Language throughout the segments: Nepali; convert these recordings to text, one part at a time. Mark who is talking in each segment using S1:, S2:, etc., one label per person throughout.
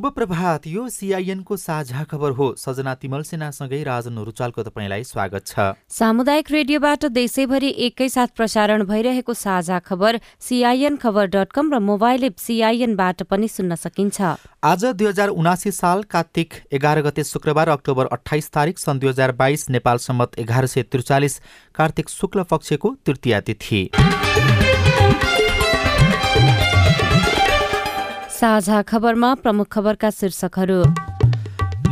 S1: शुभ प्रभात। यो सिआइएनको साझा खबर हो। सजना तिमल सेनासँगै राजन रुचालको तपाईँलाई स्वागत छ।
S2: सामुदायिक रेडियोबाट देशैभरि एकैसाथ प्रसारण भइरहेको साझा खबर सिआइएन खबर डट कम र मोबाइल एप सिआइएनबाट पनि सुन्न सकिन्छ।
S1: आज दुई हजार उनासी साल कार्तिक एघार गते शुक्रबार अक्टोबर अठाइस तारिक सन् दुई हजार बाइस नेपाल सम्मत एघार सय त्रिचालिस कार्तिक शुक्ल पक्षको तृतीया तिथि।
S2: साझा खबरमा प्रमुख खबरका शीर्षकहरू।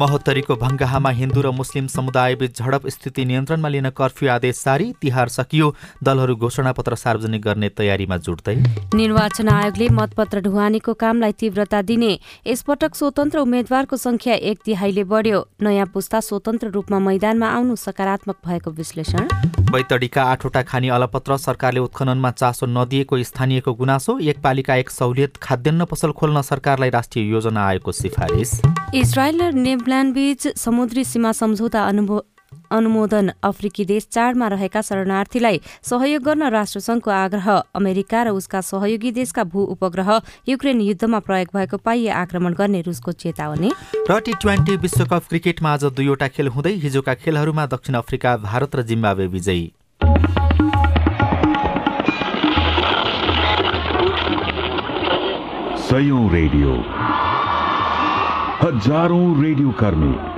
S1: महोत्तरीको भङ्गाहामा हिन्दू र मुस्लिम समुदायबीच झडप स्थिति नियन्त्रणमा लिन कर्फ्यू आदेश जारी तिहार सकियो। दलहरू घोषणापत्र सार्वजनिक गर्ने तयारीमा जुट्दै।
S2: निर्वाचन आयोगले मतपत्र ढुवानीको कामलाई तीव्रता दिने यसपटक स्वतन्त्र उम्मेद्वारको संख्या एक तिहाईले बढ्यो। नयाँ पुस्ता स्वतन्त्र रूपमा मैदानमा आउनु सकारात्मक भएको विश्लेषण।
S1: बैतडीका आठवटा खानी अलपत्र सरकारले उत्खननमा चासो नदिएको स्थानीयको गुनासो एक पालिका एक सहुलियत खाद्यान्न पसल खोल्न सरकारलाई राष्ट्रिय योजना आयोगको सिफारिस।
S2: इजरायल र बीच समुद्री सीमा सम्झौता अनुमोदन अफ्रिकी देश चाडमा रहेका शरणार्थीलाई सहयोग गर्न राष्ट्रसङ्घको आग्रह। अमेरिका र उसका सहयोगी देशका भू उपग्रह युक्रेन युद्धमा प्रयोग भएको पाइए आक्रमण गर्ने रुसको चेतावनी।
S1: र टी ट्वेन्टी विश्वकप क्रिकेटमा आज दुईवटा खेल हुँदै हिजोका खेलहरूमा दक्षिण अफ्रिका भारत र जिम्बावे विजयी।
S3: रेडियो। हजारौं रेडियो कर्मी।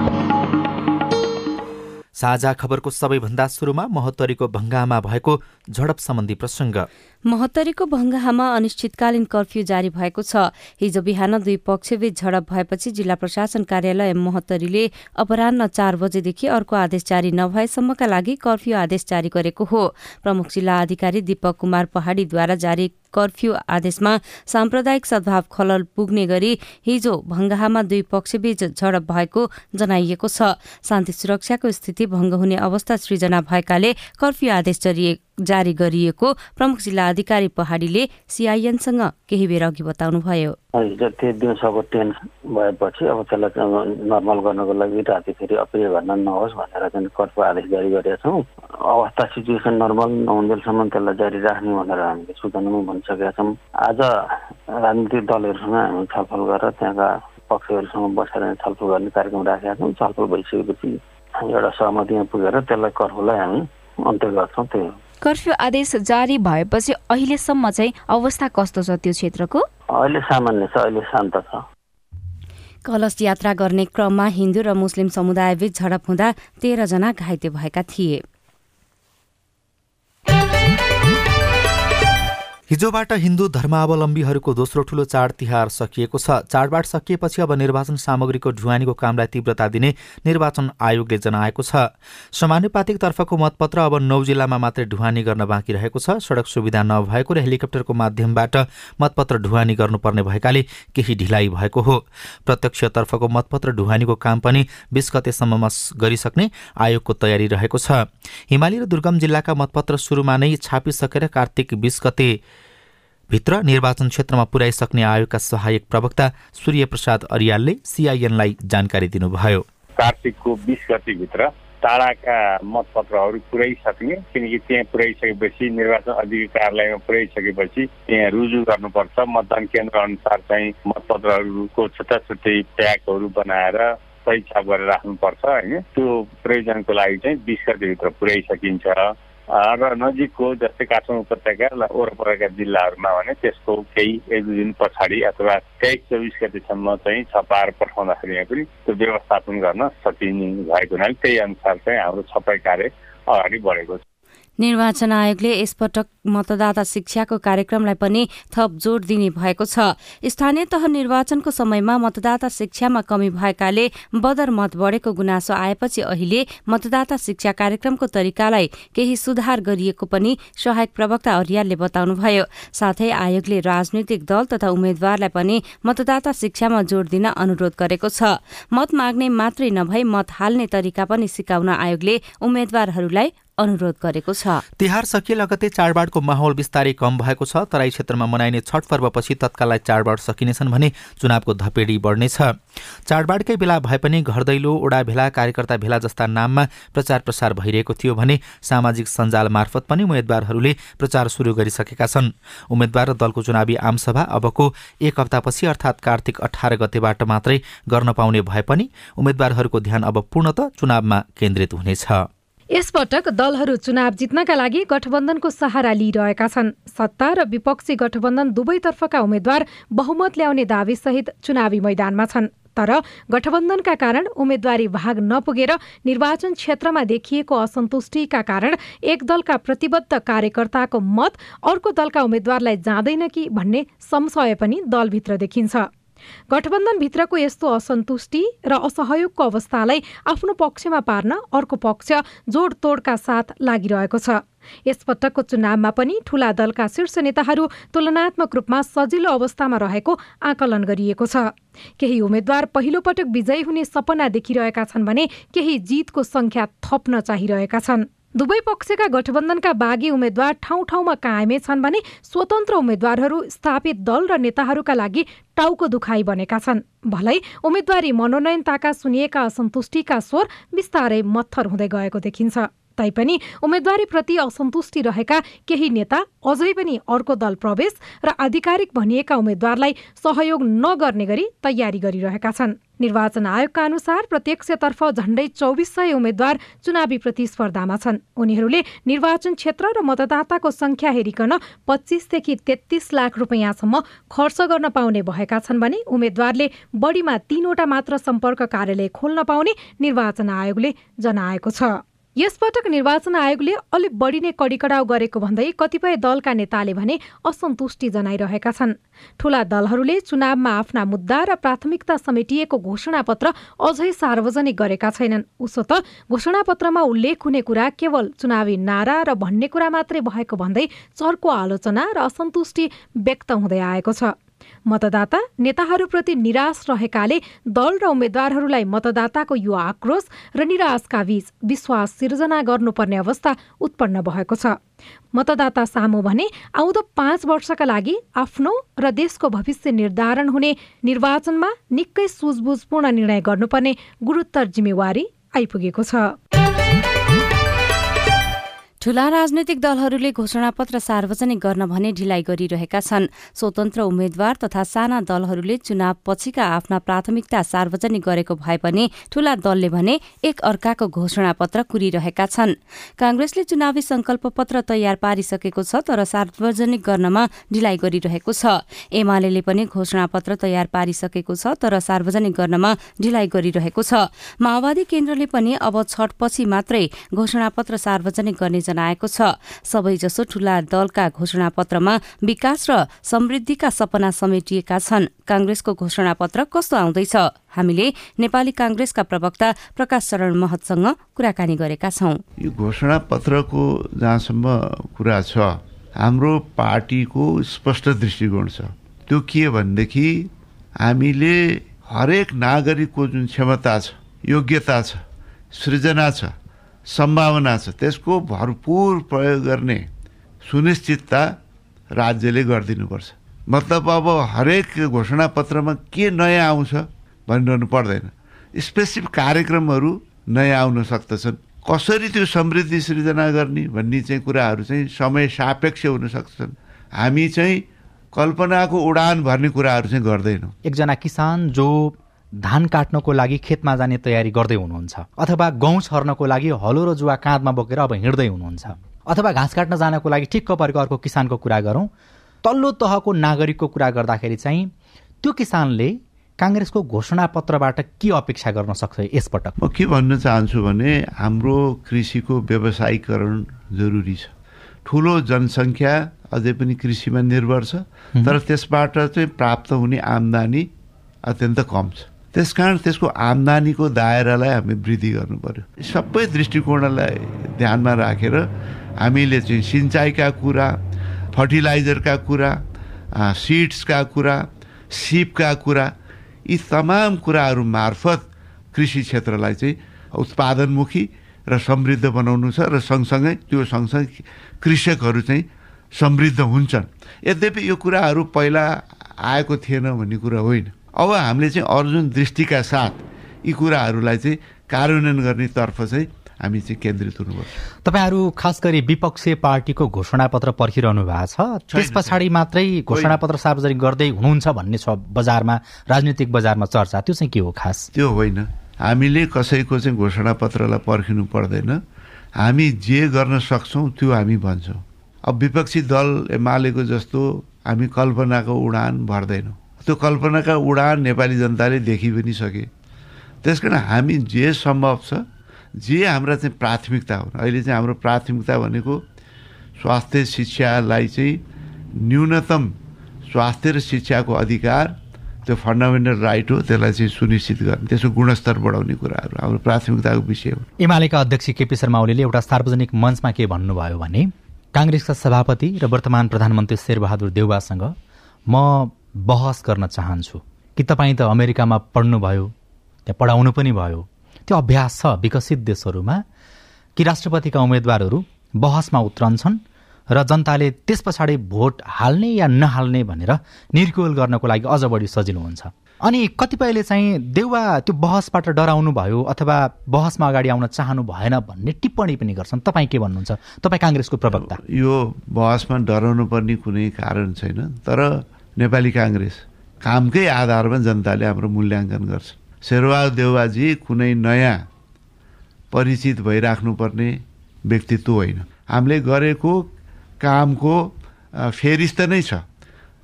S1: साझा खबरको सबैभन्दा सुरुमा महोत्तरीको भङ्गामा भएको झडप सम्बन्धी प्रसङ्ग।
S2: महोत्तरीको भङ्गाहामा अनिश्चितकालीन कर्फ्यू जारी भएको छ। हिजो बिहान दुई पक्षबीच झडप भएपछि जिल्ला प्रशासन कार्यालय महोत्तरीले अपरान्न चार बजेदेखि अर्को आदेश जारी नभएसम्मका लागि कर्फ्यू आदेश जारी गरेको हो। प्रमुख जिल्ला अधिकारी दीपक कुमार पहाडीद्वारा जारी कर्फ्यू आदेशमा साम्प्रदायिक सद्भाव खलल पुग्ने गरी हिजो भङ्गाहामा दुई पक्षबीच झडप भएको जनाइएको छ। शान्ति सुरक्षाको स्थिति भङ्ग हुने अवस्था सृजना भएकाले कर्फ्यू आदेश जारी गरिएको प्रमुख जिल्ला अधिकारी पहाडीले सिआइएनसँग केही बेर अघि बताउनुभयो।
S4: त्यो दिउँसोको टेन्स भएपछि अब त्यसलाई नर्मल गर्नको लागि राति फेरि अप्रिय घटना नहोस् भनेर चाहिँ कर्फ्यू आदेश जारी गरेका छौँ। अवस्था सिचुएसन नर्मल नहुन्जेलसम्म त्यसलाई जारी राख्ने भनेर हामीले सूचनामा भनिसकेका छौँ। आज राजनीतिक दलहरूसँग हामी छलफल गरेर त्यहाँका पक्षहरूसँग बसेर छलफल गर्ने कार्यक्रम राखेका छौँ। छलफल भइसकेपछि एउटा सहमतिमा पुगेर त्यसलाई कर्फ्यूलाई हामी अन्त्य गर्छौँ। त्यही हो।
S2: कर्फ्यू आदेश जारी भएपछि अहिलेसम्म चाहिँ अवस्था कस्तो छ त्यो क्षेत्रको?
S4: अहिले सामान्य छ अहिले शान्त छ।
S2: कलश यात्रा गर्ने क्रममा हिन्दू र मुस्लिम समुदायबीच झडप हुँदा तेह्रजना घाइते भएका थिए।
S1: हिजोबाट हिन्दू धर्मावलम्बीहरूको दोस्रो ठूलो चाड तिहार सकिएको छ। चाडबाड सकिएपछि अब निर्वाचन सामग्रीको ढुवानीको कामलाई तीव्रता दिने निर्वाचन आयोगले जनाएको छ। समानुपातिक तर्फको मतपत्र अब नौ जिल्लामा मात्रै ढुवानी गर्न बाँकी रहेको छ। सड़क सुविधा नभएको र हेलिकप्टरको माध्यमबाट मतपत्र ढुवानी गर्नुपर्ने भएकाले केही ढिलाइ भएको हो। प्रत्यक्षतर्फको मतपत्र ढुवानीको काम पनि बीस गतेसम्ममा गरिसक्ने आयोगको तयारी रहेको छ। हिमाली र दुर्गम जिल्लाका मतपत्र सुरुमा नै छापिसकेर कार्तिक बीस गते भित्र निर्वाचन क्षेत्रमा पुर्याइसक्ने आयोगका सहायक प्रवक्ता सूर्य प्रसाद अरियालले सिआइएनलाई जानकारी दिनुभयो।
S5: कार्तिकको बिस गतिभित्र टाढाका मतपत्रहरू पुर्याइसक्ने किनकि त्यहाँ पुर्याइसकेपछि निर्वाचन अधिकारी कार्यालयमा पुर्याइसकेपछि त्यहाँ रुजु गर्नुपर्छ। मतदान केन्द्र अनुसार चाहिँ मतपत्रहरूको छुट्टा छुट्टै प्याकहरू बनाएर छाप गरेर राख्नुपर्छ होइन? त्यो प्रयोजनको लागि चाहिँ बिस गतिभित्र पुर्याइसकिन्छ। र नजिकको जस्तै काठमाडौँ उपत्यका वरपरका जिल्लाहरूमा भने त्यसको केही एक दुई दिन पछाडि अथवा तेइस चौबिस गतिसम्म चाहिँ छपाएर पठाउँदाखेरि पनि त्यो व्यवस्थापन गर्न सकिने भएको हुनाले त्यही अनुसार चाहिँ हाम्रो छपाई कार्य अगाडि बढेको छ।
S2: निर्वाचन आयोगले यसपटक मतदाता शिक्षाको कार्यक्रमलाई पनि थप जोड दिने भएको छ। स्थानीय तह निर्वाचनको समयमा मतदाता शिक्षामा कमी भएकाले बदर मत बढेको गुनासो आएपछि अहिले मतदाता शिक्षा कार्यक्रमको तरिकालाई केही सुधार गरिएको पनि सहायक प्रवक्ता अर्यालले बताउनुभयो। साथै आयोगले राजनैतिक दल तथा उम्मेद्वारलाई पनि मतदाता शिक्षामा जोड दिन अनुरोध गरेको छ। मत माग्ने मात्रै नभई मत हाल्ने तरिका पनि सिकाउन आयोगले उम्मेद्वारहरूलाई अनुरोध गरेको छ।
S1: तिहार सकिए लगतै चाडबाडको माहौल बिस्तारै कम भएको छ तराई क्षेत्रमा मनाइने छठ पर्वपछि तत्काललाई चाडबाड सकिनेछन् भने चुनावको धपेडी बढ्नेछ। चाडबाडकै बेला भए पनि घर दैलो ओडा भेला कार्यकर्ता भेला जस्ता नाममा प्रचार प्रसार भइरहेको थियो भने सामाजिक सञ्जाल मार्फत पनि उम्मेद्वारहरूले प्रचार सुरु गरिसकेका छन्। उम्मेद्वार र दलको चुनावी आमसभा अबको एक हप्तापछि अर्थात् कार्तिक अठार गतेबाट मात्रै गर्न पाउने भए पनि उम्मेद्वारहरूको ध्यान अब पूर्णत चुनावमा केन्द्रित हुनेछ।
S6: यसपटक दलहरू चुनाव जित्नका लागि गठबन्धनको सहारा लिइरहेका छन्। सत्ता र विपक्षी गठबन्धन दुवैतर्फका उम्मेद्वार बहुमत ल्याउने दावीसहित चुनावी मैदानमा छन्। तर गठबन्धनका कारण उम्मेद्वारी भाग नपुगेर निर्वाचन क्षेत्रमा देखिएको असन्तुष्टिका कारण एक दलका प्रतिबद्ध कार्यकर्ताको मत अर्को दलका उम्मेद्वारलाई जाँदैन कि भन्ने संशय पनि दलभित्र देखिन्छ। गठबन्धनभित्रको यस्तो असन्तुष्टि र असहयोगको अवस्थालाई आफ्नो पक्षमा पार्न अर्को पक्ष जोडतोडका साथ लागिरहेको छ। यसपटकको चुनावमा पनि ठूला दलका शीर्ष नेताहरू तुलनात्मक रूपमा सजिलो अवस्थामा रहेको आकलन गरिएको छ। केही उम्मेद्वार पहिलो पटक विजयी हुने सपना देखिरहेका छन् भने केही जितको संख्या थप्न चाहिरहेका छन्। दुवै पक्षका गठबन्धनका बागी उम्मेद्वार ठाउँ ठाउँमा कायमै छन् भने स्वतन्त्र उम्मेद्वारहरू स्थापित दल र नेताहरूका लागि टाउको दुखाइ बनेका छन्। भलै उम्मेद्वारी मनोनयनताका सुनिएका असन्तुष्टिका स्वर बिस्तारै मत्थर हुँदै गएको देखिन्छ। तैपनि उम्मेद्वारीप्रति असन्तुष्टि रहेका केही नेता अझै पनि अर्को दल प्रवेश र आधिकारिक भनिएका उम्मेद्वारलाई सहयोग नगर्ने गरी तयारी गरिरहेका छन्। निर्वाचन आयोगका अनुसार प्रत्यक्षतर्फ झण्डै चौबिस सय उम्मेद्वार चुनावी प्रतिस्पर्धामा छन्। उनीहरूले निर्वाचन क्षेत्र र मतदाताको संख्या हेरिकन पच्चिसदेखि तेत्तीस लाख रुपियाँसम्म खर्च गर्न पाउने भएका छन् भने उम्मेद्वारले बढीमा तीनवटा मात्र सम्पर्क कार्यालय खोल्न पाउने निर्वाचन आयोगले जनाएको छ। यसपटक निर्वाचन आयोगले अलिक बढी नै कडिकडाउ गरेको भन्दै कतिपय दलका नेताले भने असन्तुष्टि जनाइरहेका छन्। ठूला दलहरूले चुनावमा आफ्ना मुद्दा र प्राथमिकता समेटिएको घोषणापत्र अझै सार्वजनिक गरेका छैनन्। उसो त घोषणापत्रमा उल्लेख हुने कुरा केवल चुनावी नारा र भन्ने कुरा मात्रै भएको भन्दै चर्को आलोचना र असन्तुष्टि व्यक्त हुँदै आएको छ। मतदाता नेताहरूप्रति निराश रहेकाले दल र उम्मेद्वारहरूलाई मतदाताको यो आक्रोश र निराशका बीच विश्वास सिर्जना गर्नुपर्ने अवस्था उत्पन्न भएको छ। मतदाता सामु भने आउँदो पाँच वर्षका लागि आफ्नो र देशको भविष्य निर्धारण हुने निर्वाचनमा निकै सुझबुझपूर्ण निर्णय गर्नुपर्ने गुरुत्तर जिम्मेवारी आइपुगेको छ।
S2: ठूला राजनैतिक दलहरूले घोषणापत्र सार्वजनिक गर्न भने ढिलाइ गरिरहेका छन्। स्वतन्त्र उम्मेद्वार तथा साना दलहरूले चुनाव पछिका आफ्ना प्राथमिकता सार्वजनिक गरेको भए पनि ठूला दलले भने एक अर्काको घोषणापत्र कुरिरहेका छन्। कांग्रेसले चुनावी संकल्प पत्र तयार पारिसकेको छ तर सार्वजनिक गर्नमा ढिलाइ गरिरहेको छ। एमाले पनि घोषणापत्र तयार पारिसकेको छ तर सार्वजनिक गर्नमा ढिलाइ गरिरहेको छ। माओवादी केन्द्रले पनि अब छठपछि मात्रै घोषणापत्र सार्वजनिक गर्ने जनाएको छ। सबैजसो ठूला दलका घोषणापत्रमा विकास र समृद्धिका सपना समेटिएका छन्। कांग्रेसको घोषणापत्र कस्तो आउँदैछ? हामीले नेपाली कांग्रेसका प्रवक्ता प्रकाश शरण महतसँग कुराकानी गरेका छौं।
S7: यो घोषणा पत्रको जहाँसम्म कुरा छ हाम्रो पार्टीको स्पष्ट दृष्टिकोण छ। त्यो के भनेदेखि हामीले हरेक नागरिकको जुन क्षमता छ योग्यता छ सृजना छ सम्भावना छ। त्यसको भरपुर प्रयोग गर्ने सुनिश्चितता राज्यले गरिदिनुपर्छ। मतलब अब हरेक घोषणापत्रमा के नयाँ आउँछ भनिरहनु पर्दैन। स्पेसिफिक कार्यक्रमहरू नयाँ आउन सक्दछन्। कसरी त्यो समृद्धि सृजना गर्ने भन्ने चाहिँ कुराहरू चाहिँ समय सापेक्ष हुन सक्छन् हामी चाहिँ कल्पनाको उडान भर्ने कुराहरू चाहिँ गर्दैनौँ।
S1: एकजना किसान जो धान काट्नको लागि खेतमा जाने तयारी गर्दै हुनुहुन्छ अथवा गहुँ छर्नको लागि हलो र जुवा काँधमा बोकेर अब हिँड्दै हुनुहुन्छ अथवा घाँस काट्न जानको लागि ठिक्क परेको अर्को किसानको कुरा गरौँ। तल्लो तहको नागरिकको कुरा गर्दाखेरि चाहिँ त्यो किसानले काङ्ग्रेसको घोषणापत्रबाट के अपेक्षा गर्न सक्छ यसपटक?
S7: म के भन्न चाहन्छु भने हाम्रो कृषिको व्यवसायीकरण जरुरी छ। ठुलो जनसङ्ख्या अझै पनि कृषिमा निर्भर छ तर त्यसबाट चाहिँ प्राप्त हुने आम्दानी अत्यन्त कम छ। त्यसकारण त्यसको आम्दानीको दायरालाई हामी वृद्धि गर्नु पर्यो सबै दृष्टिकोणलाई ध्यानमा राखेर हामीले चाहिँ सिँचाइका कुरा फर्टिलाइजरका कुरा सिड्सका कुरा सिपका कुरा यी तमाम कुराहरू मार्फत कृषि क्षेत्रलाई चाहिँ उत्पादनमुखी र समृद्ध बनाउनु छ र सँगसँगै त्यो सँगसँगै कृषकहरू चाहिँ समृद्ध हुन्छन्। यद्यपि यो कुराहरू पहिला आएको थिएन भन्ने कुरा होइन। अब हामीले चाहिँ अर्जुन दृष्टिका साथ यी कुराहरूलाई चाहिँ कार्यान्वयन गर्ने तर्फ चाहिँ हामी चाहिँ केन्द्रित हुनुपर्छ।
S1: तपाईँहरू खास गरी विपक्षीय पार्टीको घोषणापत्र पर्खिरहनु भएको छ। त्यस पछाडि मात्रै घोषणापत्र सार्वजनिक गर्दै हुनुहुन्छ भन्ने छ बजारमा राजनीतिक बजारमा चर्चा। त्यो चाहिँ के हो खास?
S7: त्यो होइन। हामीले कसैको चाहिँ घोषणापत्रलाई पर्खिनु पर्दैन। हामी जे गर्न सक्छौँ त्यो हामी भन्छौँ। अब विपक्षी दल एमालेको जस्तो हामी कल्पनाको उडान भर्दैनौँ। त्यो कल्पनाका उडान नेपाली जनताले देखि पनि सके। त्यस कारण हामी जे सम्भव छ जे हाम्रा चाहिँ प्राथमिकता हुन् अहिले चाहिँ हाम्रो प्राथमिकता भनेको स्वास्थ्य शिक्षालाई चाहिँ न्यूनतम स्वास्थ्य र शिक्षाको अधिकार त्यो फन्डामेन्टल राइट हो त्यसलाई चाहिँ सुनिश्चित गर्ने त्यसको गुणस्तर बढाउने कुराहरू हाम्रो प्राथमिकताको विषय हो।
S1: एमालेका अध्यक्ष केपी शर्मा ओलीले एउटा सार्वजनिक मञ्चमा के भन्नुभयो भने काङ्ग्रेसका सभापति र वर्तमान प्रधानमन्त्री शेरबहादुर देउवासँग म बहस गर्न चाहन्छु। कि तपाईँ त अमेरिकामा पढ्नुभयो त्यहाँ पढाउनु पनि भयो। त्यो अभ्यास छ विकसित देशहरूमा कि राष्ट्रपतिका उम्मेद्वारहरू बहसमा उत्रन्छन् र जनताले त्यस पछाडि भोट हाल्ने या नहाल्ने भनेर निर्कुल गर्नको लागि अझ बढी सजिलो हुन्छ। अनि कतिपयले चाहिँ देउवा त्यो बहसबाट डराउनु भयो अथवा बहसमा अगाडि आउन चाहनु भएन भन्ने टिप्पणी पनि गर्छन्। तपाईँ के भन्नुहुन्छ? तपाईँ काङ्ग्रेसको प्रवक्ता।
S7: यो बहसमा डराउनु पर्ने कुनै कारण छैन तर नेपाली काङ्ग्रेस। कामकै आधारमा जनताले हाम्रो मूल्याङ्कन गर्छ। शेरबहादुर देउवाजी कुनै नयाँ परिचित भइराख्नुपर्ने व्यक्तित्व होइन। हामीले गरेको कामको फेरिस्त नै छ।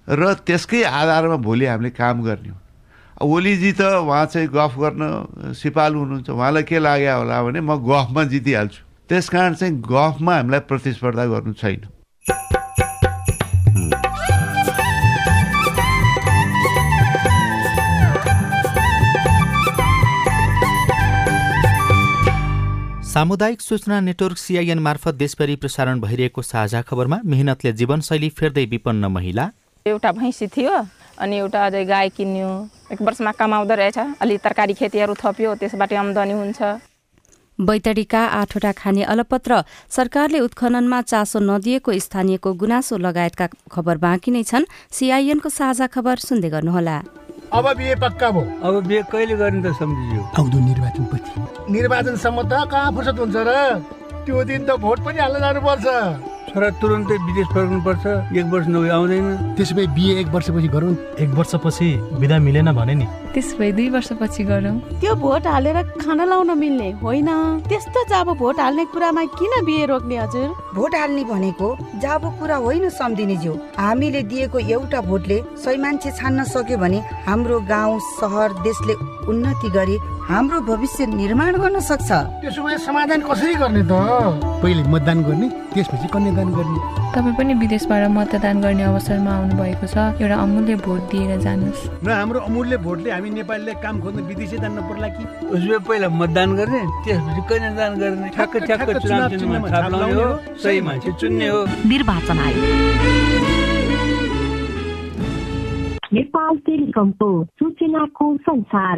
S7: र त्यसकै आधारमा भोलि हामीले काम गर्ने हो। ओलीजी त उहाँ चाहिँ गफ गर्न सिपालु हुनुहुन्छ। उहाँलाई के लाग्यो होला भने म गफमा जितिहाल्छु। त्यस कारण चाहिँ गफमा हामीलाई प्रतिस्पर्धा गर्नु छैन।
S1: सामुदायिक सूचना नेटवर्क सिआइएन मार्फत देशभरि प्रसारण भइरहेको साझा खबरमा मेहनतले जीवनशैली फेर्दै विपन्न महिला।
S8: एउटा भैँसी थियो अनि एउटा अझै गाई किन्यो। एक वर्षमा कमाउँदो रहेछ। अलि तरकारी खेतीहरू थप्यो त्यसबाट आम्दानी हुन्छ।
S2: बैतडीका आठवटा खाने अलपत्र सरकारले उत्खननमा चासो नदिएको स्थानीयको गुनासो लगायतका खबर बाँकी नै छन्। सिआइएनको साझा खबर सुन्दै गर्नुहोला।
S9: अब बिहे पक्का भयो।
S10: अब बिहे कहिले गर्ने त सम्झियो।
S9: आउँदो निर्वाचनपछि निर्वाचनसम्म त कहाँ फुर्सद हुन्छ र? त्यो दिन त भोट पनि हाल्न जानुपर्छ।
S10: छोरा तुरन्तै विदेश फर्कनुपर्छ एक वर्ष नभए आउँदैन।
S9: त्यसो भए बिहे एक वर्षपछि गरौँ।
S11: एक वर्षपछि बिदा मिलेन भने नि।
S12: त्यसो भए दुई वर्षपछि गरौँ।
S13: त्यो भोट हालेर खाना लाउन मिल्ने होइन। त्यस्तो जाबो भोट हाल्ने कुरामा किन बिहे रोक्ने हजुर?
S14: भोट हाल्ने भनेको जाबो कुरा होइन सम्झिने ज्यू हामीले दिएको एउटा भोटले सही मान्छे छान्न सक्यो भने हाम्रो गाउँ सहर देशले उन्नति गरी हाम्रो भविष्य निर्माण गर्न सक्छ।
S9: त्यसो भए समाधान कसरी गर्ने त? पहिले मतदान गर्ने त्यसपछि कन्यादान गर्ने।
S12: तपाईँ पनि विदेशबाट मतदान गर्ने अवसरमा आउनु भएको छ। एउटा अमूल्य भोट दिएर जानुहोस्।
S9: न हाम्रो अमूल्य भोटले हामी नेपालीलाई काम खोज्न विदेशै जान्न पर्ला कि?
S10: उसले पहिला मतदान गर्ने त्यसपछि कन्यादान गर्ने। ठ्याक्क ठ्याक्क चुनाव चिन्हमा छाप लाउने हो। सही मान्छे चुन्ने हो।
S15: निर्वाचन आयोग। नेपाल टेलिकमको सूचनाको संसार।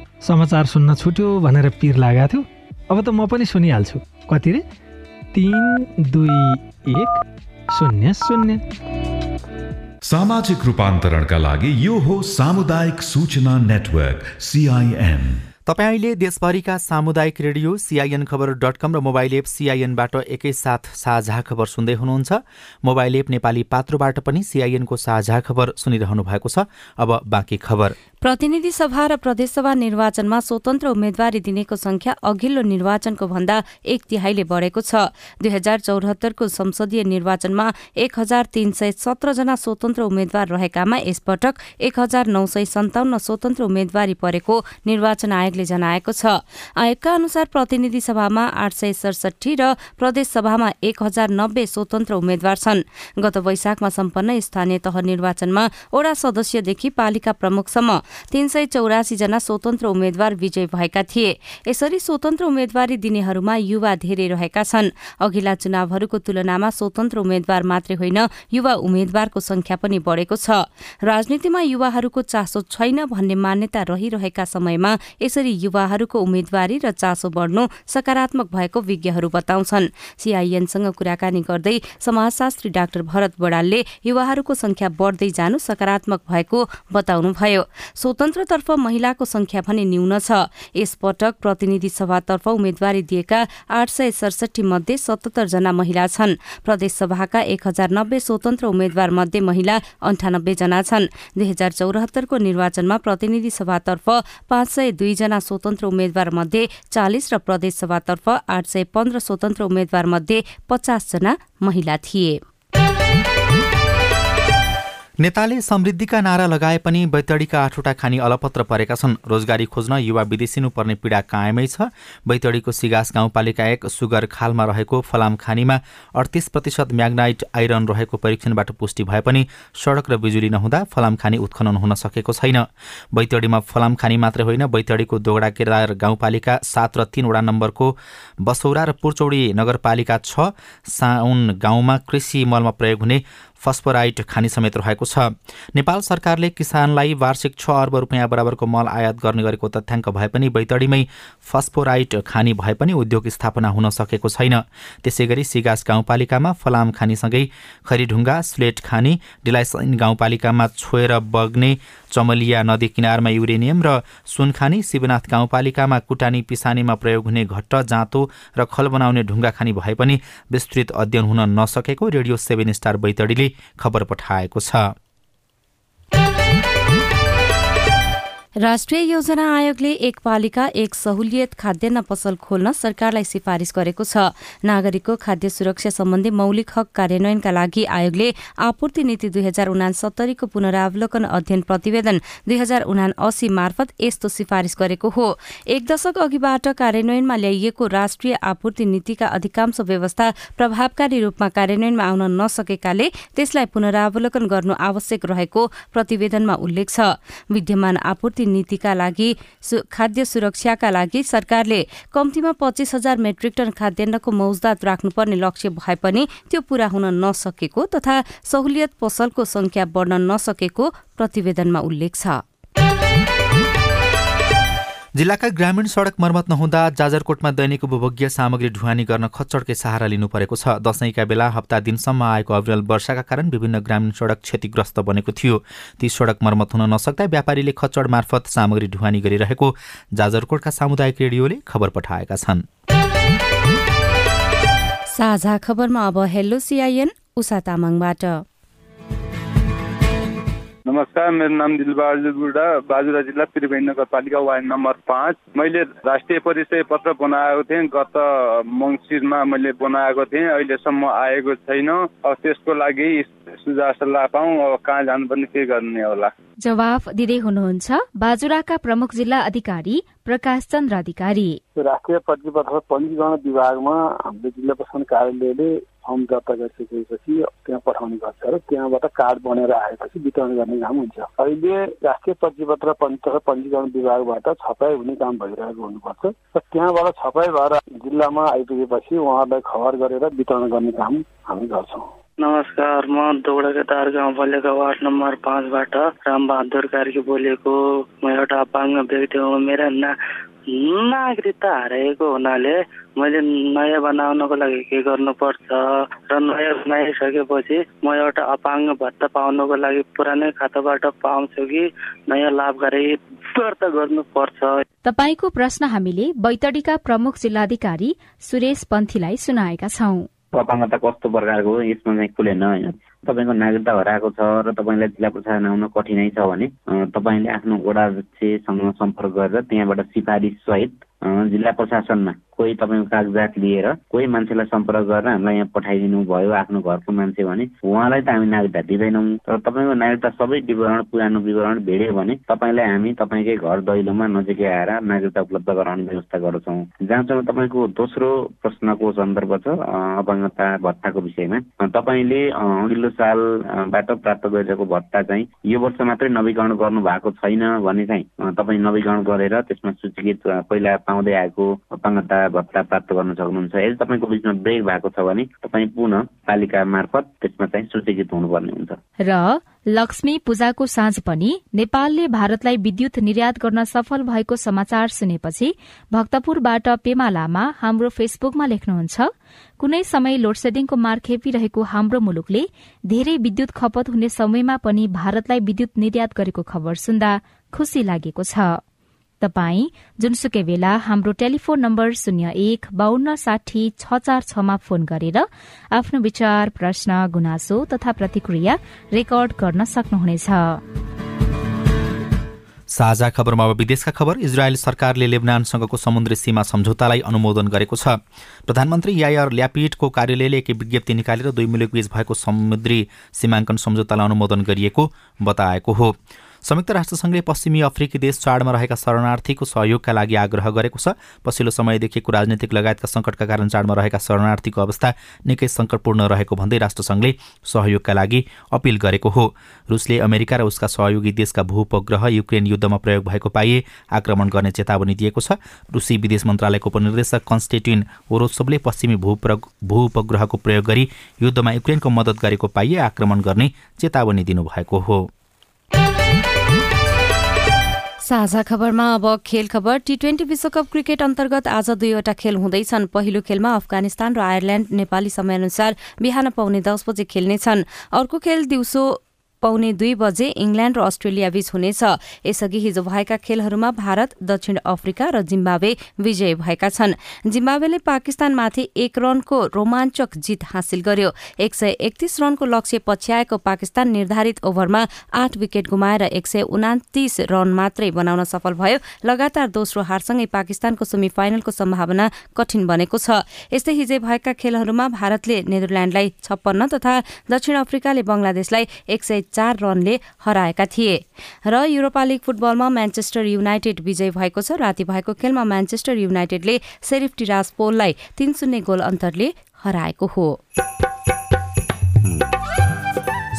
S11: समाचार सुन्न छुट्यो भनेर पिर लागेको थियो। अब त म पनि सुनिहाल्छु। कति रे? तिन दुई एक शून्य शून्य।
S3: सामाजिक रूपान्तरणका लागि यो हो सामुदायिक सूचना नेटवर्क सिआइएन
S1: तपाईँ अहिले देशभरिका सामुदायिक radio C I N Khabar dot com र मोबाइल एप सिआइएनबाट एकैसाथ साझा खबर सुन्दै हुनुहुन्छ। मोबाइल एप नेपाली पात्रोबाट पनि सिआइएनको साझा खबर सुनिरहनु भएको छ। अब बाँकी खबर।
S2: प्रतिनिधि सभा र प्रदेशसभा निर्वाचनमा स्वतन्त्र उम्मेद्वारी दिनेको संख्या अघिल्लो निर्वाचनको भन्दा एक तिहाईले बढ़ेको छ। दुई हजार चौरात्तरको संसदीय निर्वाचनमा एक हजार तीन सय सत्रजना स्वतन्त्र उम्मेद्वार रहेकामा यसपटक एक हजार नौ सय सन्ताउन्न स्वतन्त्र उम्मेद्वारी परेको निर्वाचन आयोगले जनाएको छ। आयोगका अनुसार प्रतिनिधि सभामा आठ सय सडसठी र प्रदेश सभामा एक हजार नब्बे स्वतन्त्र उम्मेद्वार छन्। गत वैशाखमा सम्पन्न स्थानीय तह निर्वाचनमा ओडा सदस्यदेखि पालिका प्रमुखसम्म तीन सय चौरासी जना स्वतन्त्र उम्मेद्वार विजय भएका थिए। यसरी स्वतन्त्र उम्मेद्वारी दिनेहरूमा युवा धेरै रहेका छन्। अघिल्ला चुनावहरूको तुलनामा स्वतन्त्र उम्मेद्वार मात्रै होइन युवा उम्मेद्वारको संख्या पनि बढ़ेको छ। राजनीतिमा युवाहरूको चासो छैन भन्ने मान्यता रहिरहेका समयमा यसरी युवाहरूको उम्मेद्वारी र चासो बढ़नु सकारात्मक भएको विज्ञहरू बताउँछन्। सीआईएनसँग कुराकानी गर्दै समाजशास्त्री डाक्टर भरत बडालले युवाहरूको संख्या बढ़दै जानु सकारात्मक भएको बताउनुभयो। स्वतन्त्रतर्फ महिलाको संख्या भने न्यून छ। यसपटक प्रतिनिधि सभातर्फ उम्मेद्वारी दिएका आठ सय सडसठी मध्ये सतहत्तर जना महिला छन्। प्रदेश सभाका एक हजार नब्बे स्वतन्त्र उम्मेद्वार मध्ये महिला अन्ठानब्बे जना छन्। दुई हजार चौरात्तरको निर्वाचनमा प्रतिनिधि सभातर्फ पाँच सय दुईजना स्वतन्त्र उम्मेद्वार मध्ये चालिस र प्रदेश सभातर्फ आठ सय पन्ध्र स्वतन्त्र उम्मेद्वार मध्ये पचासजना महिला थिए।
S1: नेताले समृद्धिका नारा लगाए पनि बैतडीका आठवटा खानी अलपत्र परेका छन्। रोजगारी खोज्न युवा विदेशिनु पर्ने पीडा कायमै छ। बैतडीको सिगास गाउँपालिका एक सुगर खालमा रहेको फलाम खानीमा अडतिस प्रतिशत म्याग्नाइट आइरन रहेको परीक्षणबाट पुष्टि भए पनि सडक र बिजुली नहुँदा फलाम खानी उत्खनन हुन सकेको छैन। बैतडीमा फलाम खानी मात्रै होइन बैतडीको दोगडा केदार गाउँपालिका सात र तीन वडा नम्बरको बसौरा र पुर्चौडी नगरपालिका छ साउन गाउँमा कृषि मलमा प्रयोग हुने फस्फोराइट खानी समेत रहेको छ। नेपाल सरकारले किसानलाई वार्षिक छ अर्ब रुपियाँ बराबरको मल आयात गर्ने गरेको तथ्याङ्क भए पनि बैतडीमै फस्फोराइट खानी भए पनि उद्योग स्थापना हुन सकेको छैन। त्यसै गरी सिगास गाउँपालिकामा फलाम खानीसँगै खरीढुङ्गा स्लेट खानी डिलाइसैन गाउँपालिकामा छोएर बग्ने चमलिया नदी किनारमा युरेनियम र सुनखानी शिवनाथ गाउँपालिकामा कुटानी पिसानीमा प्रयोग हुने घट्ट जाँतो र खल बनाउने ढुङ्गा खानी भए पनि विस्तृत अध्ययन हुन नसकेको रेडियो सेभेन स्टार बैतडीले खबर पठाएको छ।
S2: राष्ट्रिय योजना आयोगले एक पालिका एक सहुलियत खाद्यान्न पसल खोल्न सरकारलाई सिफारिस गरेको छ। नागरिकको खाद्य सुरक्षा सम्बन्धी मौलिक हक कार्यान्वयनका लागि आयोगले आपूर्ति नीति दुई हजार उनासत्तरीको पुनरावलोकन अध्ययन प्रतिवेदन दुई हजार उना अस्सी मार्फत यस्तो सिफारिस गरेको हो। एक दशक अघिबाट कार्यान्वयनमा ल्याइएको राष्ट्रिय आपूर्ति नीतिका अधिकांश व्यवस्था प्रभावकारी रूपमा कार्यान्वयनमा आउन नसकेकाले त्यसलाई पुनरावलोकन गर्नु आवश्यक रहेको प्रतिवेदनमा उल्लेख छ। विद्यमान आपूर्ति नीतिका लागि खाद्य सुरक्षाका लागि सरकारले कम्तीमा पच्चिस हजार मेट्रिक टन खाद्यान्नको मौजदात राख्नुपर्ने लक्ष्य भए पनि त्यो पूरा हुन नसकेको तथा सहुलियत पसलको संख्या बढ्न नसकेको प्रतिवेदनमा उल्लेख छ।
S1: जिल्लाका ग्रामीण सडक मर्मत नहुँदा जाजरकोटमा दैनिक उपभोग्य सामग्री ढुवानी गर्न खच्चडकै सहारा लिनु परेको छ। दशैंका बेला हप्ता दिनसम्म आएको अविरल वर्षाका कारण विभिन्न ग्रामीण सडक क्षतिग्रस्त बनेको थियो। ती सडक मर्मत हुन नसक्दा व्यापारीले खच्चड मार्फत सामग्री ढुवानी गरिरहेको जाजरकोटका सामुदायिक रेडियोले खबर पठाएका छन्।
S2: साझा खबरमा अब हेलो सिआइएन उषा तामाङबाट।
S16: नमस्कार मेरो नाम दिलबहादुर बुढा बाजुरा जिल्ला त्रिवेणी नगरपालिका वार्ड नम्बर पाँच। मैले राष्ट्रिय परिचय पत्र बनाएको थिएँ गत मङ्सिरमा मैले बनाएको थिएँ अहिलेसम्म आएको छैन। अब त्यसको लागि सुझाव सल्लाह पाऊँ अब कहाँ जानुपर्ने के गर्ने होला?
S17: जवाफ दिँदै हुनुहुन्छ बाजुराका प्रमुख जिल्ला अधिकारी प्रकाश चन्द्र अधिकारी।
S18: राष्ट्रिय पत्र पञ्जीकरण विभागमा हाम्रो जिल्ला प्रशासन कार्यालयले फर्म दर्ता गरिसकेपछि त्यहाँ पठाउने गर्छ र त्यहाँबाट कार्ड बनेर आएपछि वितरण गर्ने काम हुन्छ। अहिले राष्ट्रिय पत्र पञ्जीकरण विभागबाट छपाई हुने काम भइरहेको हुनुपर्छ र त्यहाँबाट छपाई भएर जिल्लामा आइपुगेपछि उहाँहरूलाई खबर गरेर वितरण गर्ने काम हामी गर्छौँ।
S19: नमस्कार म दोगडा तार गाउँपालिका वार्ड नम्बर पाँचबाट रामबहादुर कार्की बोलेको म एउटा अपाङ्ग व्यक्ति हो। मेरो ना नागरिकता हराएको हुनाले मैले नयाँ बनाउनको लागि के गर्नुपर्छ र नयाँ बनाइसकेपछि म एउटा अपाङ्ग भत्ता पाउनको लागि पुरानै खाताबाट पाउँछु कि नयाँ लाभकारी दर्ता गर्नुपर्छ।
S17: तपाईँको प्रश्न हामीले बैतडीका प्रमुख जिल्लाधिकारी सुरेश पन्थीलाई सुनाएका छौं।
S20: अपाङ्गता कस्तो प्रकारको हो यसमा चाहिँ खुलेन होइन
S4: तपाईँको नागरिकता हराएको छ र तपाईँलाई जिल्ला प्रशासन आउन कठिनाइ छ भने तपाईँले आफ्नो वडा अध्यक्षसँग सम्पर्क गरेर त्यहाँबाट सिफारिस सहित जिल्ला प्रशासनमा कोही तपाईँको कागजात लिएर कोही मान्छेलाई सम्पर्क गरेर हामीलाई यहाँ पठाइदिनु भयो आफ्नो घरको मान्छे भने उहाँलाई त हामी नागरिकता दिँदैनौँ। तर तपाईँको नागरिकता सबै विवरण पुरानो विवरण भेट्यो भने तपाईँलाई हामी तपाईँकै घर दैलोमा नजिकै आएर नागरिकता उपलब्ध गराउने व्यवस्था गर्छौँ जहाँसम्म तपाईँको दोस्रो प्रश्नको सन्दर्भ छ अपाङ्गता भत्ताको विषयमा। तपाईँले अघिल्लो सालबाट प्राप्त गरिरहेको भत्ता चाहिँ यो वर्ष मात्रै नवीकरण गर्नु भएको छैन भने चाहिँ तपाईँ नवीकरण गरेर त्यसमा सूचीकृत पहिला पाउँदै आएको अपाङ्गता भत्ता प्राप्त गर्न सक्नुहुन्छ। यदि तपाईँको बिचमा ब्रेक भएको छ भने तपाईँ पुनः पालिका मार्फत त्यसमा चाहिँ सूचीकृत हुनुपर्ने हुन्छ।
S17: र लक्ष्मी पूजाको साँझ पनि नेपालले भारतलाई विद्युत निर्यात गर्न सफल भएको समाचार सुनेपछि भक्तपुरबाट पेमा लामा हाम्रो फेसबुकमा लेख्नुहुन्छ कुनै समय लोडसेडिङको मार खेपिरहेको हाम्रो मुलुकले धेरै विद्युत खपत हुने समयमा पनि भारतलाई विद्युत निर्यात गरेको खबर सुन्दा खुशी लागेको छ। तपाई जुनसुकै बेला हाम्रो टेलिफोन नम्बर शून्य एक बान्न साठी छ चार छमा फोन गरेर आफ्नो विचार प्रश्न गुनासो तथा प्रतिक्रिया रेकर्ड गर्न सक्नुहुनेछ।
S1: साझा खबरमा अब विदेशका खबर इजरायल सरकारले लेबनानसँगको समुद्री सीमा सम्झौतालाई अनुमोदन गरेको छ। प्रधानमन्त्री यायर ल्यापिडको कार्यालयले एक विज्ञप्ति निकालेर दुई मुलुकबीच भएको समुद्री सीमाङ्कन सम्झौतालाई अनुमोदन गरिएको बताएको हो। संयुक्त राष्ट्रसङ्घले पश्चिमी अफ्रिकी देश चाडमा रहेका शरणार्थीको सहयोगका लागि आग्रह गरेको छ। पछिल्लो समय देखिएको राजनीतिक लगायतका सङ्कटका कारण चाडमा रहेका शरणार्थीको अवस्था निकै सङ्कटपूर्ण रहेको भन्दै राष्ट्रसङ्घले सहयोगका लागि अपिल गरेको हो। रुसले अमेरिका र उसका सहयोगी देशका भूउपग्रह युक्रेन युद्धमा प्रयोग भएको पाइए आक्रमण गर्ने चेतावनी दिएको छ। रुसी विदेश मन्त्रालयको उपनिर्देशक कन्स्टेटिन ओरोसोभले पश्चिमी भूउपग्रहको प्रयोग गरी युद्धमा युक्रेनको मद्दत गरेको पाइए आक्रमण गर्ने चेतावनी दिनुभएको हो।
S2: साझा खबरमा अब खेल खबर। टी ट्वेन्टी विश्वकप क्रिकेट अन्तर्गत आज दुईवटा खेल हुँदैछन्। पहिलो खेलमा अफगानिस्तान र आयरल्याण्ड नेपाली समयअनुसार बिहान पाउने दस बजे खेल्नेछन्। अर्को खेल दिउँसो पाउने दुई बजे इङ्ल्याण्ड र अस्ट्रेलिया बीच हुनेछ। यसअघि हिजो भएका खेलहरूमा भारत दक्षिण अफ्रिका र जिम्बावे विजयी भएका छन्। जिम्बावेले पाकिस्तानमाथि एक रनको रोमाञ्चक जित हासिल गर्यो। एक सय एकतीस रनको लक्ष्य पछ्याएको पाकिस्तान निर्धारित ओभरमा आठ विकेट गुमाएर एक सय उनातिस रन मात्रै बनाउन सफल भयो। लगातार दोस्रो हारसँगै पाकिस्तानको सेमी फाइनलको सम्भावना कठिन बनेको छ। यस्तै हिजै भएका खेलहरूमा भारतले नेदरल्याण्डलाई छप्पन्न तथा दक्षिण अफ्रिकाले बंगलादेशलाई एक सय चार रनले हराएका थिए। र युरोपा लिग फुटबलमा म्यान्चेस्टर युनाइटेड विजय भएको छ। राति भएको खेलमा म्यान्चेस्टर युनाइटेडले सेरिफ टिरासपोललाई तीन शून्य गोल अन्तरले हराएको हो।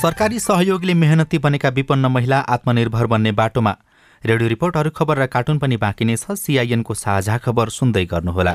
S1: सरकारी सहयोगले मेहनती बनेका विपन्न महिला आत्मनिर्भर बन्ने बाटोमा। रेडियो रिपोर्ट अरू खबर र कार्टुन पनि बाँकी नै छ। सिआइएनको साझा खबर सुन्दै गर्नुहोला।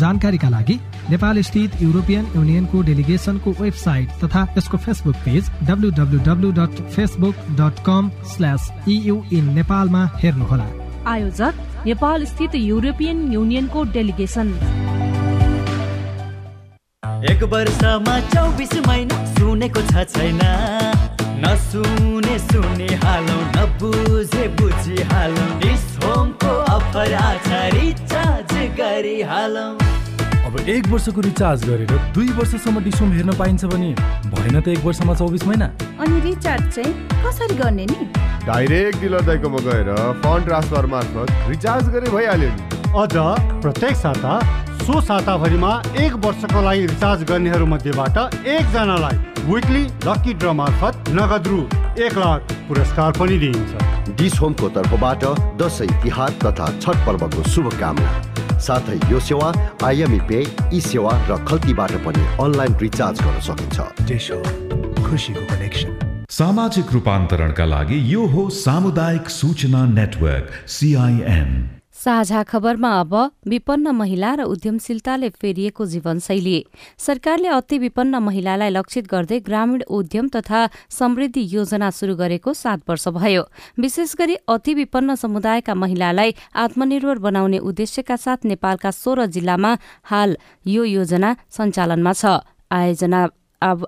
S11: जानकारीका लागि नेपाल स्थित युरोपियन युनियनको डेलिगेसनको वेबसाइट तथा यसको Facebook page W dot Facebook dot com slash E U in नेपालमा हेर्नुहोला।
S20: आयोजक नेपाल स्थित युरोपियन युनियनको डेलिगेसन।
S21: एक वर्षमा चौबिस महिना सुनेको छ छैन। नसुने सुने हालौ नबुझे बुझी हालौ डिस होमको अफर आछ रिचार्ज गरी हालौ
S22: अब एक वर्षको रिचार्ज गरेर दुई वर्षसम्म डिसोम हेर्न पाइन्छ भने भएन त एक वर्षमा चौबिस महिना।
S13: अनि रिचार्ज चाहिँ कसरी गर्ने नि?
S23: डाइरेक्ट डिलर दाइकोमा गएर फन्ड ट्रान्सफर मार्फत रिचार्ज गरे भइहाल्यो नि।
S24: अझ प्रत्येक साता सो साताभरिमा एक वर्षको लागि रिचार्ज गर्नेहरू मध्येबाट एकजनालाई
S25: विकली लकी ड्र मार्फत नगद रु एक लाख पुरस्कार पनि दिइन्छ।
S26: डिस होमको तर्फबाट दसैँ तिहार तथा छठ पर्वको शुभकामना। साथै यो सेवा आइएमई पे ई सेवा र खल्तीबाट पनि अनलाइन रिचार्ज गर्न सकिन्छ।
S27: खुसीको कनेक्सन
S3: सामाजिक रूपान्तरणका लागि यो हो सामुदायिक सूचना नेटवर्क सिआइएन
S2: साझा खबरमा अब विपन्न महिला र उद्यमशीलताले फेरिएको जीवनशैली। सरकारले अति विपन्न महिलालाई लक्षित गर्दै ग्रामीण उद्यम तथा समृद्धि योजना शुरू गरेको सात वर्ष भयो। विशेष गरी अति विपन्न समुदायका महिलालाई आत्मनिर्भर बनाउने उद्देश्यका साथ नेपालका सोह्र जिल्लामा हाल यो योजना सञ्चालनमा छ। आयोजना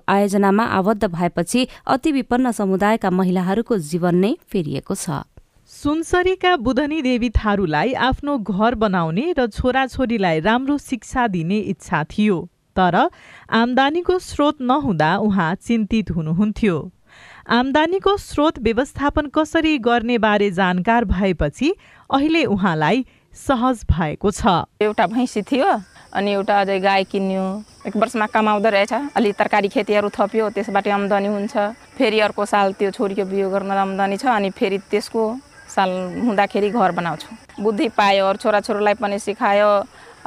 S2: आयोजनामा आबद्ध भएपछि अति विपन्न समुदायका महिलाहरूको जीवन नै फेरिएको छ।
S24: सुनसरीका बुधनी देवी थारूलाई आफ्नो घर बनाउने र छोराछोरीलाई राम्रो शिक्षा दिने इच्छा थियो तर आमदानीको स्रोत नहुँदा उहाँ चिन्तित हुनुहुन्थ्यो। आमदानीको स्रोत व्यवस्थापन कसरी गर्ने बारे जानकार भएपछि अहिले उहाँलाई सहज भएको छ।
S28: एउटा भैँसी थियो अनि एउटा अझै गाई किन्यो एक वर्षमा कमाउँदो रहेछ। अलि तरकारी खेतीहरू थप्यो त्यसबाट आम्दानी हुन्छ। फेरि अर्को साल त्यो छोरीको बिहे गर्न आम्दानी छ अनि फेरि त्यसको साल हुँदाखेरि घर बनाउँछु। बुद्धि पायो छोराछोरीलाई पनि सिकायो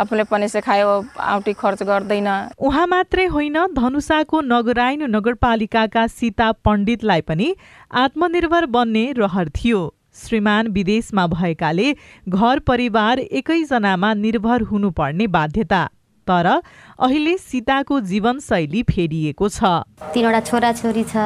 S28: आफूले पनि सिकायो आउटी खर्च गर्दैन।
S24: उहाँ मात्रै होइन धनुषाको नगराइन नगरपालिकाका सीता पण्डितलाई पनि आत्मनिर्भर बन्ने रहर थियो। श्रीमान विदेशमा भएकाले घर परिवार एकैजनामा निर्भर हुनुपर्ने बाध्यता। तर अहिले सीताको जीवनशैली फेरिएको छ।
S29: तिनवटा छोराछोरी छ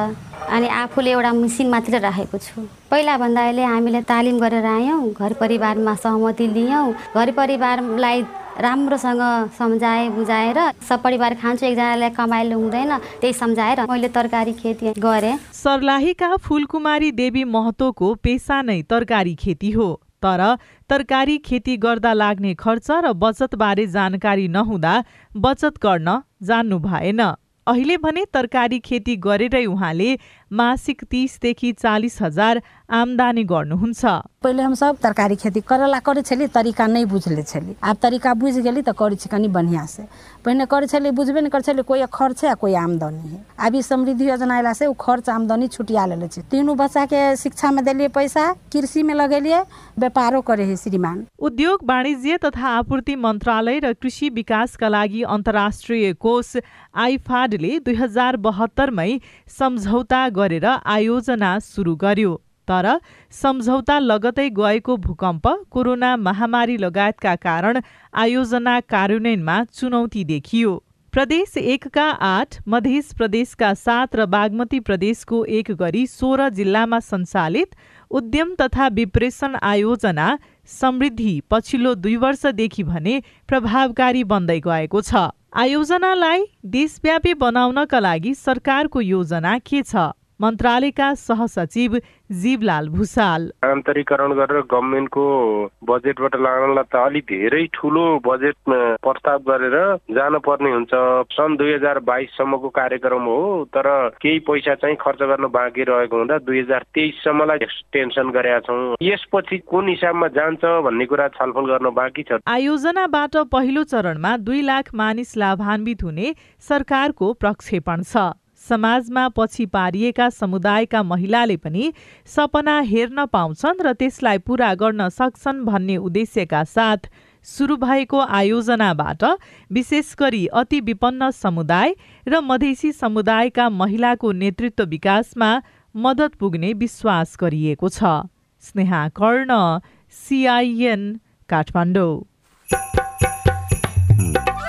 S29: अनि आफूले एउटा मिसिन मात्र राखेको छु। पहिलाभन्दा अहिले हामीले तालिम गरेर आयौँ घर परिवारमा सहमति लियौँ घर परिवारलाई राम्रोसँग सम्झाए बुझाएर सब परिवार खान्छु एकजनालाई कमाइलो हुँदैन त्यही सम्झाएर मैले तरकारी खेती गरेँ।
S24: सर्लाहीका फुलकुमारी देवी महतोको पेसा नै तरकारी खेती हो। तर तरकारी खेती गर्दा लाग्ने खर्च र बचतबारे जानकारी नहुँदा बचत गर्न जान्नु भएन। अहिले भने तरकारी खेती गरेरै उहाँले मासिक तिसदेखि चालिस हजार आमदानी गर्नुहुन्छ।
S30: पहिले हम सब तरकारी खेती करला करे छली तरीका नहीं बुझले छली। आब तरीका बुझ गेली त करे छी कनी बढ़िया से पहिने करे छली बुझबे नहीं करे छली कोई खर्च है कोई आमदनी है। अभी समृद्धि योजना अयला से उ खर्च आमदनी छुटिया लेले छै। तीनों बच्चा के शिक्षा में देलिए पैसा कृषि में लगेलिए व्यापारो करे है श्रीमान।
S24: उद्योग वाणिज्य तथा आपूर्ति मन्त्रालय र कृषि विकासका लागि अन्तर्राष्ट्रिय कोष आइफाडले दुई हजार बहत्तरमै सम्झौता गरेर आयोजना सुरु गर्यो। तर सम्झौता लगतै गएको भूकम्प कोरोना महामारी लगायतका कारण आयोजना कार्यान्वयनमा चुनौती देखियो। प्रदेश एकका आठ मध्य प्रदेशका सात र बागमती प्रदेशको एक गरी सोह्र जिल्लामा सञ्चालित उद्यम तथा विप्रेषण आयोजना समृद्धि पछिल्लो दुई वर्षदेखि भने प्रभावकारी बन्दै गएको छ। आयोजनालाई देशव्यापी बनाउनका लागि सरकारको योजना के छ? मन्त्रालयका सहसचिव जीवलाल भूषाल।
S31: आन्तरिकरण गरेर गभर्मेन्टको बजेटबाट लानलाई त अलिक धेरै ठुलो बजेट प्रस्ताव गरेर जान पर्ने हुन्छ। सन् दुई हजार बाइससम्मको कार्यक्रम हो तर केही पैसा चाहिँ खर्च गर्न बाँकी रहेको हुँदा दुई हजार तेइससम्मलाई टेन्सन गरेका छौँ। यसपछि कुन हिसाबमा जान्छ भन्ने कुरा छलफल गर्न बाँकी छ।
S24: आयोजनाबाट पहिलो चरणमा दुई लाख मानिस लाभान्वित हुने सरकारको प्रक्षेपण छ। समाजमा पछि पारिएका समुदायका महिलाले पनि सपना हेर्न पाउँछन् र त्यसलाई पूरा गर्न सक्छन् भन्ने उद्देश्यका साथ सुरु भएको आयोजनाबाट विशेष गरी अति विपन्न समुदाय र मधेसी समुदायका महिलाको नेतृत्व विकासमा मद्दत पुग्ने विश्वास गरिएको छ। Sneha Karna C I N Kathmandu.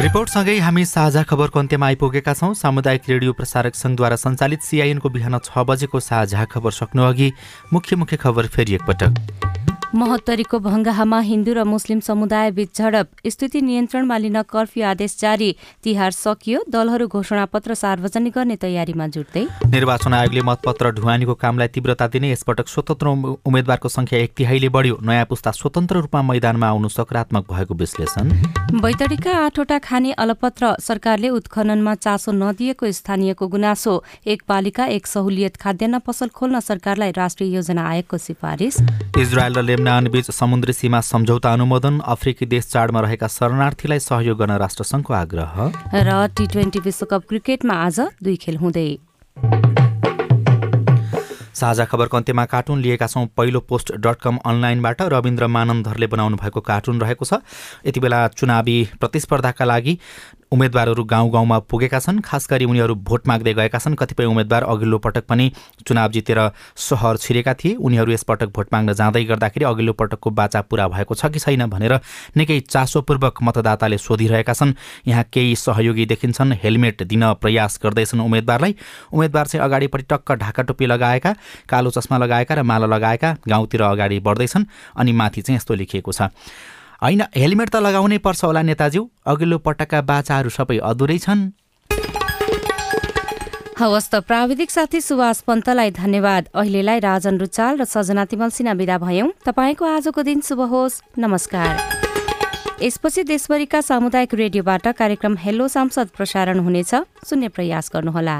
S1: रिपोर्टसँगै हामी साझा खबरको अन्त्यमा आइपुगेका छौँ। सामुदायिक रेडियो प्रसारक सङ्घद्वारा सञ्चालित सिआइएनको बिहान छ बजेको साझा खबर सक्नु अघि मुख्य मुख्य खबर फेरि एकपटक।
S2: महोत्तरीको भङ्गाहामा हिन्दू र मुस्लिम समुदाय बीच झडप। स्थिति नियन्त्रणमा लिन कर्फ्यू आदेश जारी। तिहार सकियो। दलहरू घोषणापत्र सार्वजनिक गर्ने तयारीमा जुट्दै।
S1: निर्वाचन आयोगले मतपत्र ढुवानीको कामलाई तीव्रता दिने यसपटक स्वतन्त्र उम्मेद्वारको संख्या एक तिहाईले बढ्यो। नयाँ पुस्ता स्वतन्त्र रूपमा मैदानमा आउनु सकारात्मक भएको विश्लेषण।
S2: बैतडीका आठवटा खाने अलपत्र सरकारले उत्खननमा चासो नदिएको स्थानीयको गुनासो। एक पालिका एक सहुलियत खाद्यान्न पसल खोल्न सरकारलाई राष्ट्रिय योजना आयोगको सिफारिस।
S1: इजरायल र लेबनानबीच समुद्री सीमा सम्झौता अनुमोदन अफ्रिकी देश चाडमा रहेका शरणार्थीलाई सहयोग गर्न राष्ट्रसङ्घको आग्रह।
S2: र टी ट्वेन्टी विश्वकप क्रिकेटमा आज दुई खेल हुँदै।
S1: साझा खबरको अन्त्यमा कार्टुन लिएका छौँ। पहिलो पोस्ट डट कम अनलाइनबाट रविन्द्र मानन्दरले बनाउनु भएको कार्टुन रहेको छ। यति बेला चुनावी प्रतिस्पर्धाका लागि उम्मेद्वारहरू गाउँ गाउँमा पुगेका छन्। खास गरी उनीहरू भोट माग्दै गएका छन्। कतिपय उम्मेद्वार अघिल्लो पटक पनि चुनाव जितेर सहर छिरेका थिए। उनीहरू यसपटक भोट माग्न जाँदै गर्दाखेरि अघिल्लो पटकको बाचा पुरा भएको छ कि छैन भनेर निकै चासोपूर्वक मतदाताले सोधिरहेका छन्। यहाँ केही सहयोगी देखिन्छन्। हेलमेट दिन प्रयास गर्दैछन् उम्मेद्वारलाई। उम्मेद्वार चाहिँ अगाडिपट्टि टक्क ढाका टोपी लगाएका कालो चस्मा लगाएका र माला लगाएका गाउँतिर अगाडि बढ्दैछन् अनि माथि चाहिँ यस्तो लेखिएको छ। होइन हेलमेट त लगाउनै पर्छ होला नेताज्यू। अघिल्लो पटकका बाचाहरू सबै अधुरै छन्।
S2: हवस् त प्राविधिक साथी सुभाष पन्तलाई धन्यवाद। अहिलेलाई राजन रुचाल र सजना तिमल सिन्हा विदा भयौं। तपाईँको आजको दिन शुभ होस्। नमस्कार। यसपछि देशभरिका सामुदायिक रेडियोबाट कार्यक्रम हेलो सांसद प्रसारण हुनेछ। सुन्ने प्रयास गर्नुहोला।